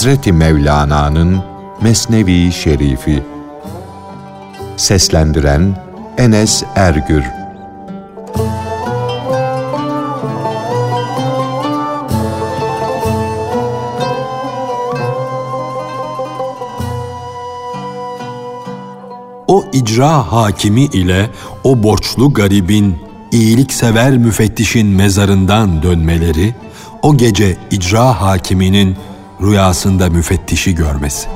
Hazreti Mevlana'nın Mesnevi Şerifi. Seslendiren Enes Ergür. O icra hakimi ile o borçlu garibin iyiliksever müfettişin mezarından dönmeleri, o gece icra hakiminin rüyasında müfettişi görmesi.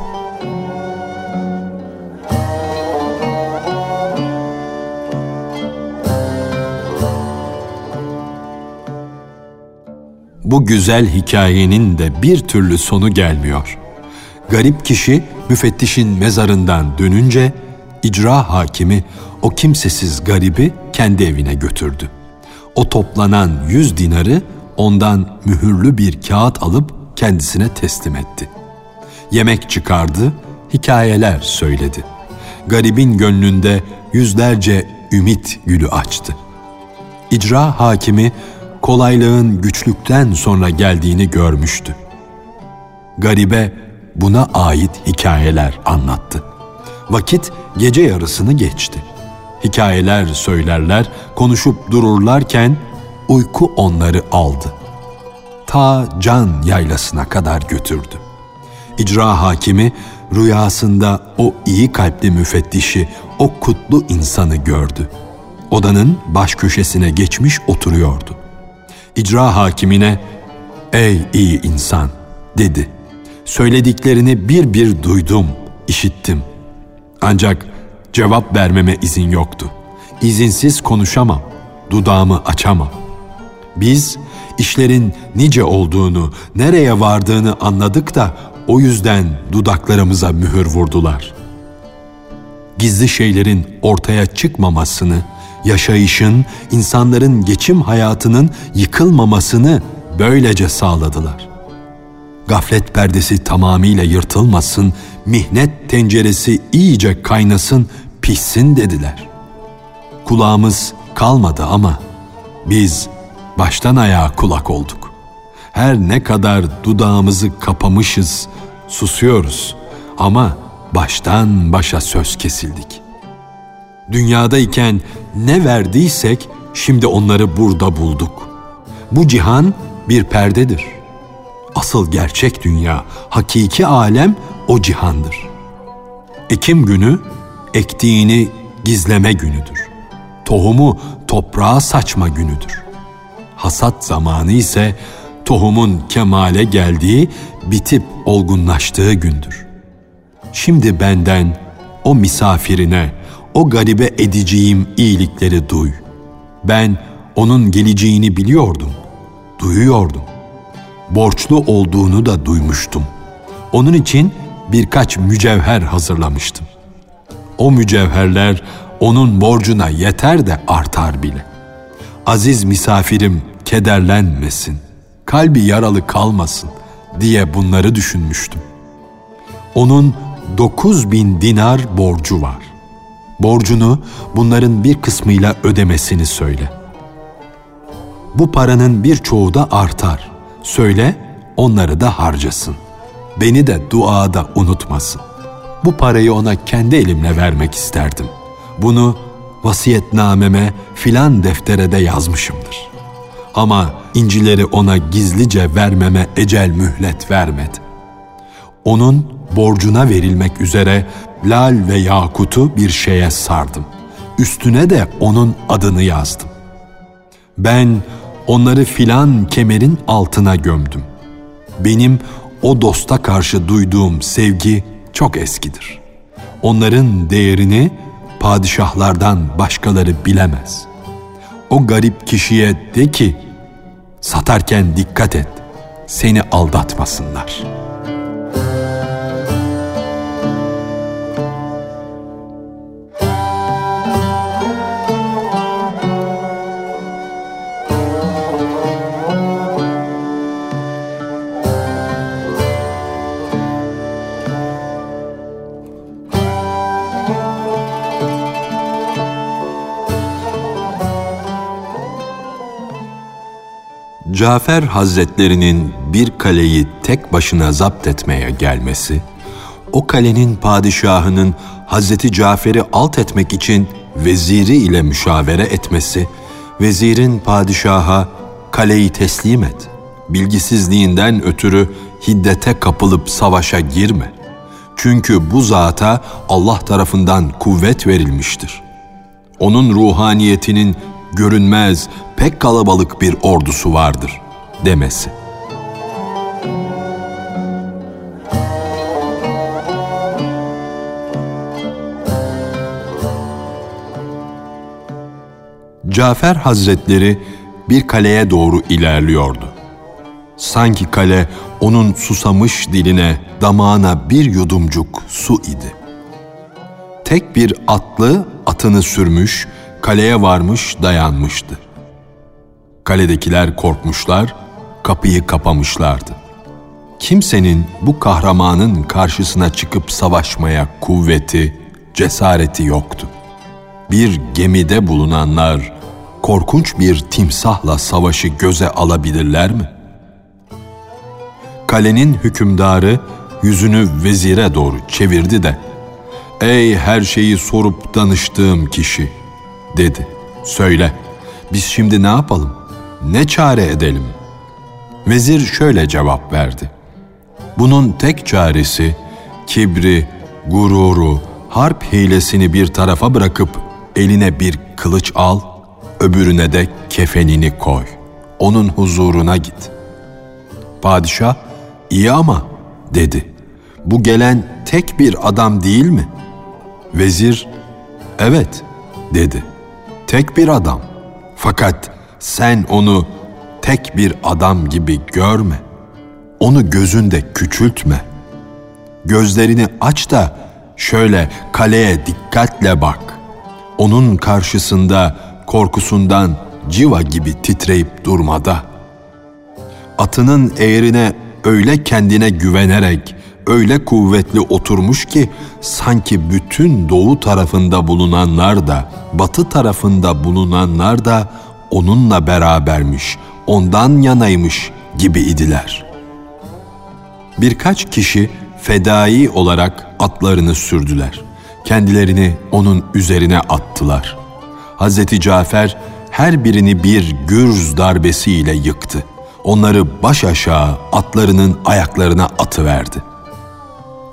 Bu güzel hikayenin de bir türlü sonu gelmiyor. Garip kişi müfettişin mezarından dönünce icra hakimi o kimsesiz garibi kendi evine götürdü. O toplanan yüz dinarı ondan mühürlü bir kağıt alıp kendisine teslim etti. Yemek çıkardı, hikayeler söyledi. Garibin gönlünde yüzlerce ümit gülü açtı. İcra hakimi kolaylığın güçlükten sonra geldiğini görmüştü. Garibe buna ait hikayeler anlattı. Vakit gece yarısını geçti. Hikayeler söylerler, konuşup dururlarken uyku onları aldı. Ta can yaylasına kadar götürdü. İcra hakimi rüyasında o iyi kalpli müfettişi, o kutlu insanı gördü. Odanın baş köşesine geçmiş oturuyordu. İcra hakimine, ''Ey iyi insan'' dedi. ''Söylediklerini bir bir duydum, işittim. Ancak cevap vermeme izin yoktu. İzinsiz konuşamam, dudağımı açamam. Biz işlerin nice olduğunu, nereye vardığını anladık da o yüzden dudaklarımıza mühür vurdular. Gizli şeylerin ortaya çıkmamasını, yaşayışın, insanların geçim hayatının yıkılmamasını böylece sağladılar. Gaflet perdesi tamamıyla yırtılmasın, mihnet tenceresi iyice kaynasın, pişsin dediler. Kulağımız kalmadı ama biz baştan ayağa kulak olduk. Her ne kadar dudağımızı kapamışız, susuyoruz ama baştan başa söz kesildik. Dünyadayken ne verdiysek şimdi onları burada bulduk. Bu cihan bir perdedir. Asıl gerçek dünya, hakiki alem o cihandır. Ekim günü ektiğini gizleme günüdür. Tohumu toprağa saçma günüdür. Hasat zamanı ise tohumun kemale geldiği, bitip olgunlaştığı gündür. Şimdi benden o misafirine, o garibe edeceğim iyilikleri duy. Ben onun geleceğini biliyordum, duyuyordum. Borçlu olduğunu da duymuştum. Onun için birkaç mücevher hazırlamıştım. O mücevherler onun borcuna yeter de artar bile. Aziz misafirim kederlenmesin, kalbi yaralı kalmasın diye bunları düşünmüştüm. Onun dokuz bin dinar borcu var. Borcunu bunların bir kısmıyla ödemesini söyle. Bu paranın birçoğu da artar. Söyle, onları da harcasın. Beni de duada unutmasın. Bu parayı ona kendi elimle vermek isterdim. Bunu vasiyetnameme filan deftere de yazmışımdır. Ama incileri ona gizlice vermeme ecel mühlet vermedi. Onun borcuna verilmek üzere lal ve yakutu bir şeye sardım. Üstüne de onun adını yazdım. Ben onları filan kemerin altına gömdüm. Benim o dosta karşı duyduğum sevgi çok eskidir. Onların değerini padişahlardan başkaları bilemez. O garip kişiye de ki, satarken dikkat et, seni aldatmasınlar.'' Cafer Hazretlerinin bir kaleyi tek başına zapt etmeye gelmesi, o kalenin padişahının Hazreti Cafer'i alt etmek için veziri ile müşavere etmesi, vezirin padişaha kaleyi teslim et, bilgisizliğinden ötürü hiddete kapılıp savaşa girme. Çünkü bu zata Allah tarafından kuvvet verilmiştir. Onun ruhaniyetinin görünmez, pek kalabalık bir ordusu vardır demesi. Cafer Hazretleri bir kaleye doğru ilerliyordu. Sanki kale onun susamış diline, damağına bir yudumcuk su idi. Tek bir atlı atını sürmüş, kaleye varmış dayanmıştı. Kaledekiler korkmuşlar, kapıyı kapamışlardı. Kimsenin bu kahramanın karşısına çıkıp savaşmaya kuvveti, cesareti yoktu. Bir gemide bulunanlar korkunç bir timsahla savaşı göze alabilirler mi? Kalenin hükümdarı yüzünü vezire doğru çevirdi de "Ey her şeyi sorup danıştığım kişi," dedi. "Söyle, biz şimdi ne yapalım? Ne çare edelim?" Vezir şöyle cevap verdi. Bunun tek çaresi kibri, gururu, harp hilesini bir tarafa bırakıp eline bir kılıç al, öbürüne de kefenini koy. Onun huzuruna git. Padişah, iyi ama dedi. Bu gelen tek bir adam değil mi? Vezir, evet dedi. Tek bir adam. Fakat sen onu tek bir adam gibi görme. Onu gözünde küçültme. Gözlerini aç da şöyle kaleye dikkatle bak. Onun karşısında korkusundan civa gibi titreyip durmada. Atının eğrine öyle kendine güvenerek, öyle kuvvetli oturmuş ki sanki bütün doğu tarafında bulunanlar da, batı tarafında bulunanlar da onunla berabermiş, ondan yanaymış gibi idiler. Birkaç kişi fedai olarak atlarını sürdüler. Kendilerini onun üzerine attılar. Hazreti Cafer her birini bir gürz darbesiyle yıktı. Onları baş aşağı atlarının ayaklarına atıverdi.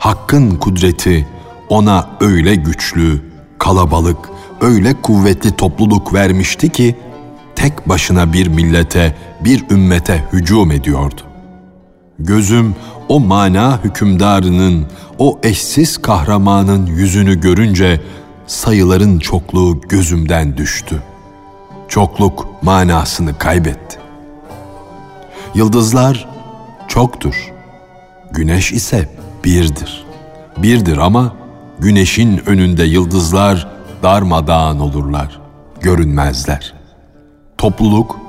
Hakkın kudreti ona öyle güçlü, kalabalık, öyle kuvvetli topluluk vermişti ki tek başına bir millete, bir ümmete hücum ediyordu. Gözüm o mana hükümdarının, o eşsiz kahramanın yüzünü görünce sayıların çokluğu gözümden düştü. Çokluk manasını kaybetti. Yıldızlar çoktur. Güneş ise birdir. Birdir ama güneşin önünde yıldızlar darmadağın olurlar, görünmezler. Topluluk,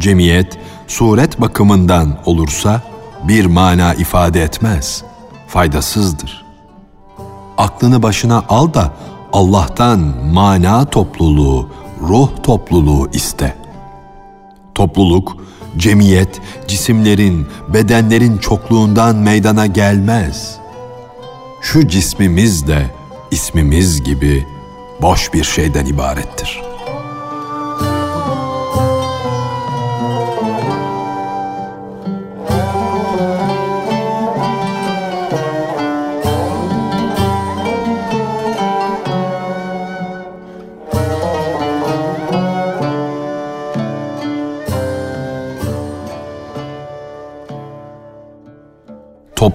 cemiyet, suret bakımından olursa bir mana ifade etmez, faydasızdır. Aklını başına al da Allah'tan mana topluluğu, ruh topluluğu iste. Topluluk, cemiyet, cisimlerin, bedenlerin çokluğundan meydana gelmez. Şu cismimiz de ismimiz gibi boş bir şeyden ibarettir.''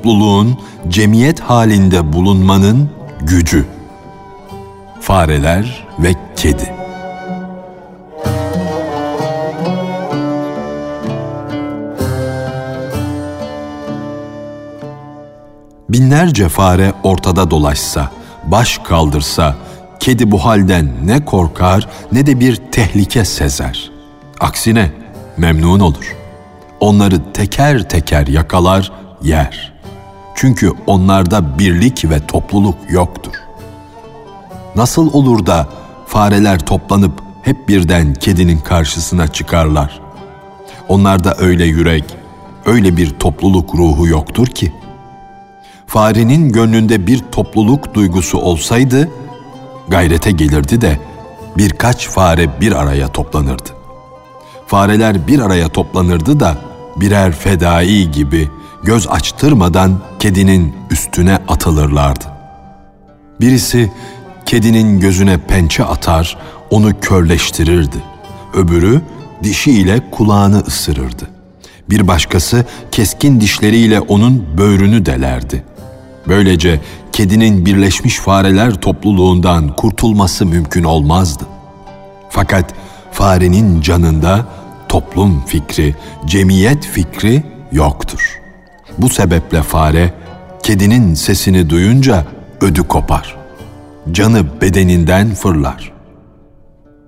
Topluluğun cemiyet halinde bulunmanın gücü. Fareler ve kedi. Binlerce fare ortada dolaşsa, baş kaldırsa, kedi bu halden ne korkar ne de bir tehlike sezer. Aksine memnun olur. Onları teker teker yakalar, yer.'' Çünkü onlarda birlik ve topluluk yoktur. Nasıl olur da fareler toplanıp hep birden kedinin karşısına çıkarlar? Onlarda öyle yürek, öyle bir topluluk ruhu yoktur ki. Farenin gönlünde bir topluluk duygusu olsaydı, gayrete gelirdi de birkaç fare bir araya toplanırdı. Fareler bir araya toplanırdı da birer fedai gibi göz açtırmadan kedinin üstüne atılırlardı. Birisi kedinin gözüne pençe atar, onu körleştirirdi. Öbürü dişiyle kulağını ısırırdı. Bir başkası keskin dişleriyle onun böğrünü delerdi. Böylece kedinin birleşmiş fareler topluluğundan kurtulması mümkün olmazdı. Fakat farenin canında toplum fikri, cemiyet fikri yoktur. Bu sebeple fare kedinin sesini duyunca ödü kopar. Canı bedeninden fırlar.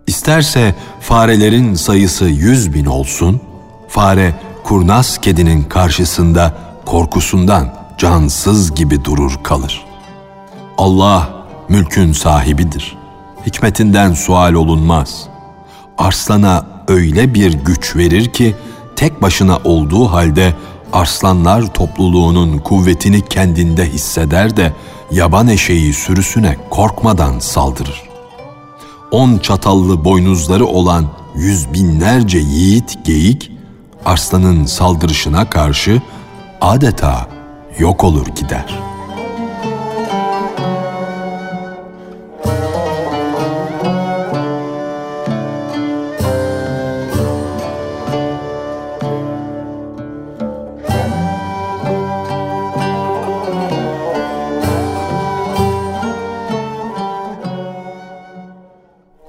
İsterse farelerin sayısı yüz bin olsun, fare kurnaz kedinin karşısında korkusundan cansız gibi durur kalır. Allah mülkün sahibidir. Hikmetinden sual olunmaz. Arslana öyle bir güç verir ki tek başına olduğu halde arslanlar topluluğunun kuvvetini kendinde hisseder de yaban eşeği sürüsüne korkmadan saldırır. On çatallı boynuzları olan yüz binlerce yiğit geyik, arslanın saldırışına karşı adeta yok olur gider.''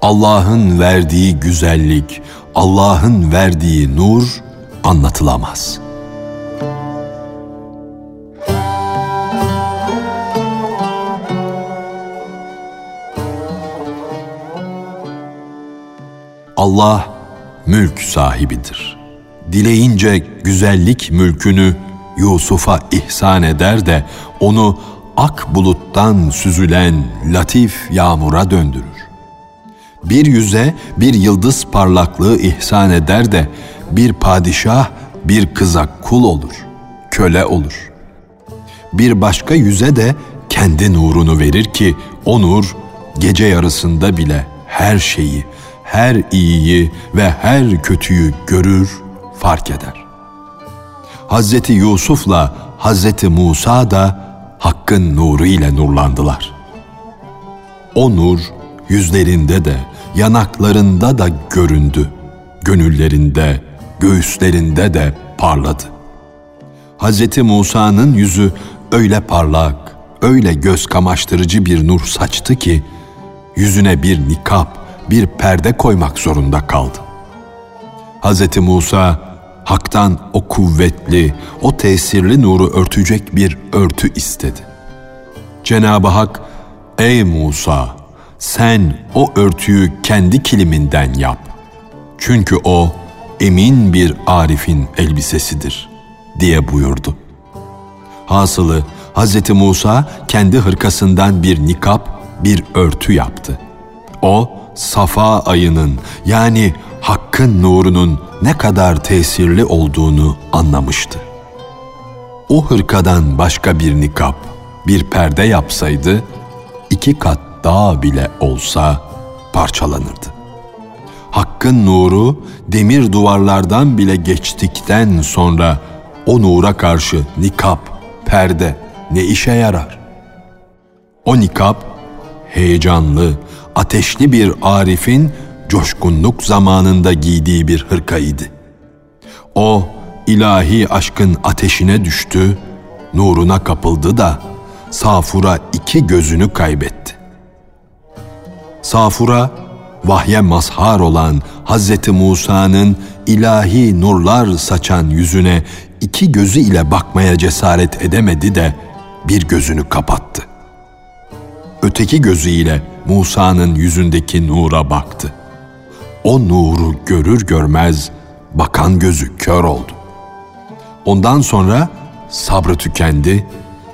Allah'ın verdiği güzellik, Allah'ın verdiği nur anlatılamaz. Allah mülk sahibidir. Dileyince güzellik mülkünü Yusuf'a ihsan eder de onu ak buluttan süzülen latif yağmura döndürür bir yüze bir yıldız parlaklığı ihsan eder de bir padişah bir kıza kul olur, köle olur. Bir başka yüze de kendi nurunu verir ki o nur gece yarısında bile her şeyi, her iyiyi ve her kötüyü görür, fark eder. Hazreti Yusuf'la Hazreti Musa da Hakk'ın nuru ile nurlandılar. O nur yüzlerinde de, yanaklarında da göründü. Gönüllerinde, göğüslerinde de parladı. Hz. Musa'nın yüzü öyle parlak, öyle göz kamaştırıcı bir nur saçtı ki, yüzüne bir nikap, bir perde koymak zorunda kaldı. Hz. Musa, Hak'tan o kuvvetli, o tesirli nuru örtecek bir örtü istedi. Cenab-ı Hak, ''Ey Musa, sen o örtüyü kendi kiliminden yap. Çünkü o emin bir arifin elbisesidir diye buyurdu. Hasılı Hz. Musa kendi hırkasından bir nikap, bir örtü yaptı. O Safa ayının yani Hakk'ın nurunun ne kadar tesirli olduğunu anlamıştı. O hırkadan başka bir nikap, bir perde yapsaydı iki kat dağ bile olsa parçalanırdı. Hakkın nuru demir duvarlardan bile geçtikten sonra o nura karşı nikap, perde ne işe yarar? O nikap heyecanlı, ateşli bir arifin coşkunluk zamanında giydiği bir hırkaydı. O ilahi aşkın ateşine düştü, nuruna kapıldı da Safura iki gözünü kaybetti. Safura, vahye mazhar olan Hz. Musa'nın ilahi nurlar saçan yüzüne iki gözü ile bakmaya cesaret edemedi de bir gözünü kapattı. Öteki gözüyle Musa'nın yüzündeki nura baktı. O nuru görür görmez bakan gözü kör oldu. Ondan sonra sabrı tükendi,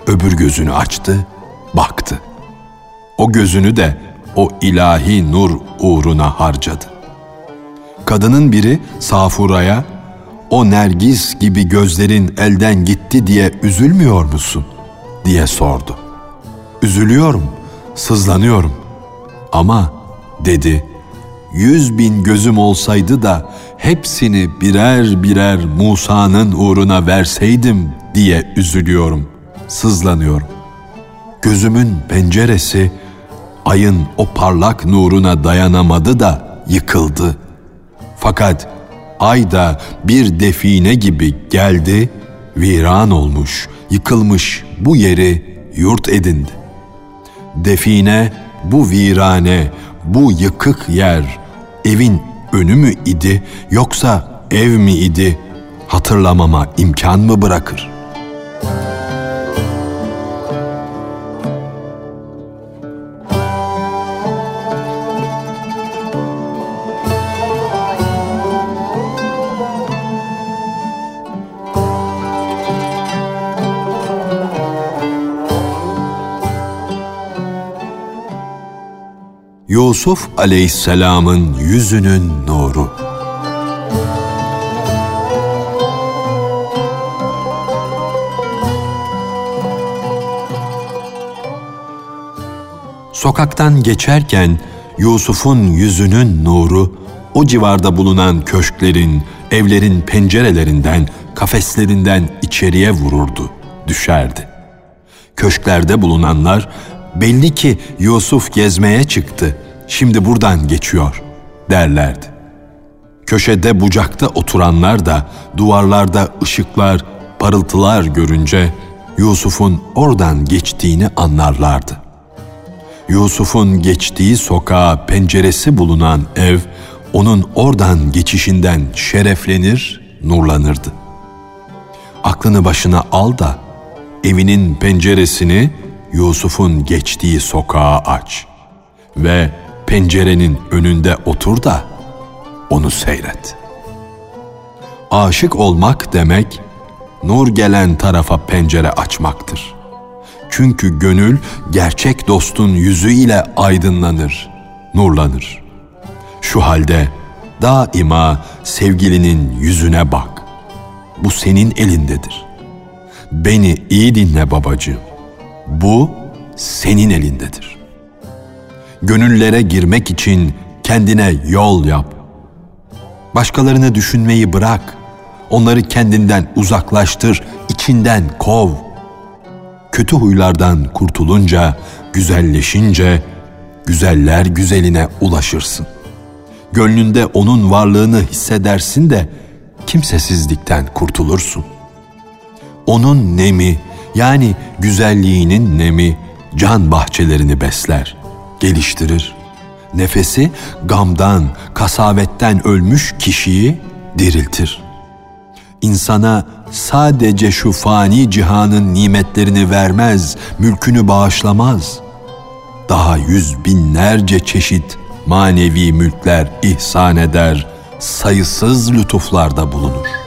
öbür gözünü açtı, baktı. O gözünü de o ilahi nur uğruna harcadı. Kadının biri Safura'ya, o nergis gibi gözlerin elden gitti diye üzülmüyor musun? diye sordu. Üzülüyorum, sızlanıyorum. Ama dedi, yüz bin gözüm olsaydı da hepsini birer birer Musa'nın uğruna verseydim diye üzülüyorum, sızlanıyorum. Gözümün penceresi ayın o parlak nuruna dayanamadı da yıkıldı. Fakat ay da bir define gibi geldi, viran olmuş, yıkılmış bu yeri yurt edindi. Define bu virane, bu yıkık yer evin önü mü idi yoksa ev mi idi hatırlamama imkan mı bırakır?'' Yusuf aleyhisselamın yüzünün nuru. Sokaktan geçerken Yusuf'un yüzünün nuru o civarda bulunan köşklerin, evlerin pencerelerinden, kafeslerinden içeriye vururdu, düşerdi. Köşklerde bulunanlar belli ki Yusuf gezmeye çıktı şimdi buradan geçiyor derlerdi. Köşede bucakta oturanlar da duvarlarda ışıklar, parıltılar görünce Yusuf'un oradan geçtiğini anlarlardı. Yusuf'un geçtiği sokağa penceresi bulunan ev onun oradan geçişinden şereflenir, nurlanırdı. Aklını başına al da evinin penceresini Yusuf'un geçtiği sokağa aç ve pencerenin önünde otur da onu seyret. Aşık olmak demek nur gelen tarafa pencere açmaktır. Çünkü gönül gerçek dostun yüzü ile aydınlanır, nurlanır. Şu halde daima sevgilinin yüzüne bak. Bu senin elindedir. Beni iyi dinle babacığım. Bu senin elindedir gönüllere girmek için kendine yol yap. Başkalarını düşünmeyi bırak. Onları kendinden uzaklaştır, içinden kov. Kötü huylardan kurtulunca, güzelleşince güzeller güzeline ulaşırsın. Gönlünde onun varlığını hissedersin de kimsesizlikten kurtulursun. Onun nemi yani güzelliğinin nemi can bahçelerini besler geliştirir. Nefesi gamdan, kasavetten ölmüş kişiyi diriltir. İnsana sadece şu fani cihanın nimetlerini vermez, mülkünü bağışlamaz. Daha yüz binlerce çeşit manevi mülkler ihsan eder, sayısız lütuflarda bulunur.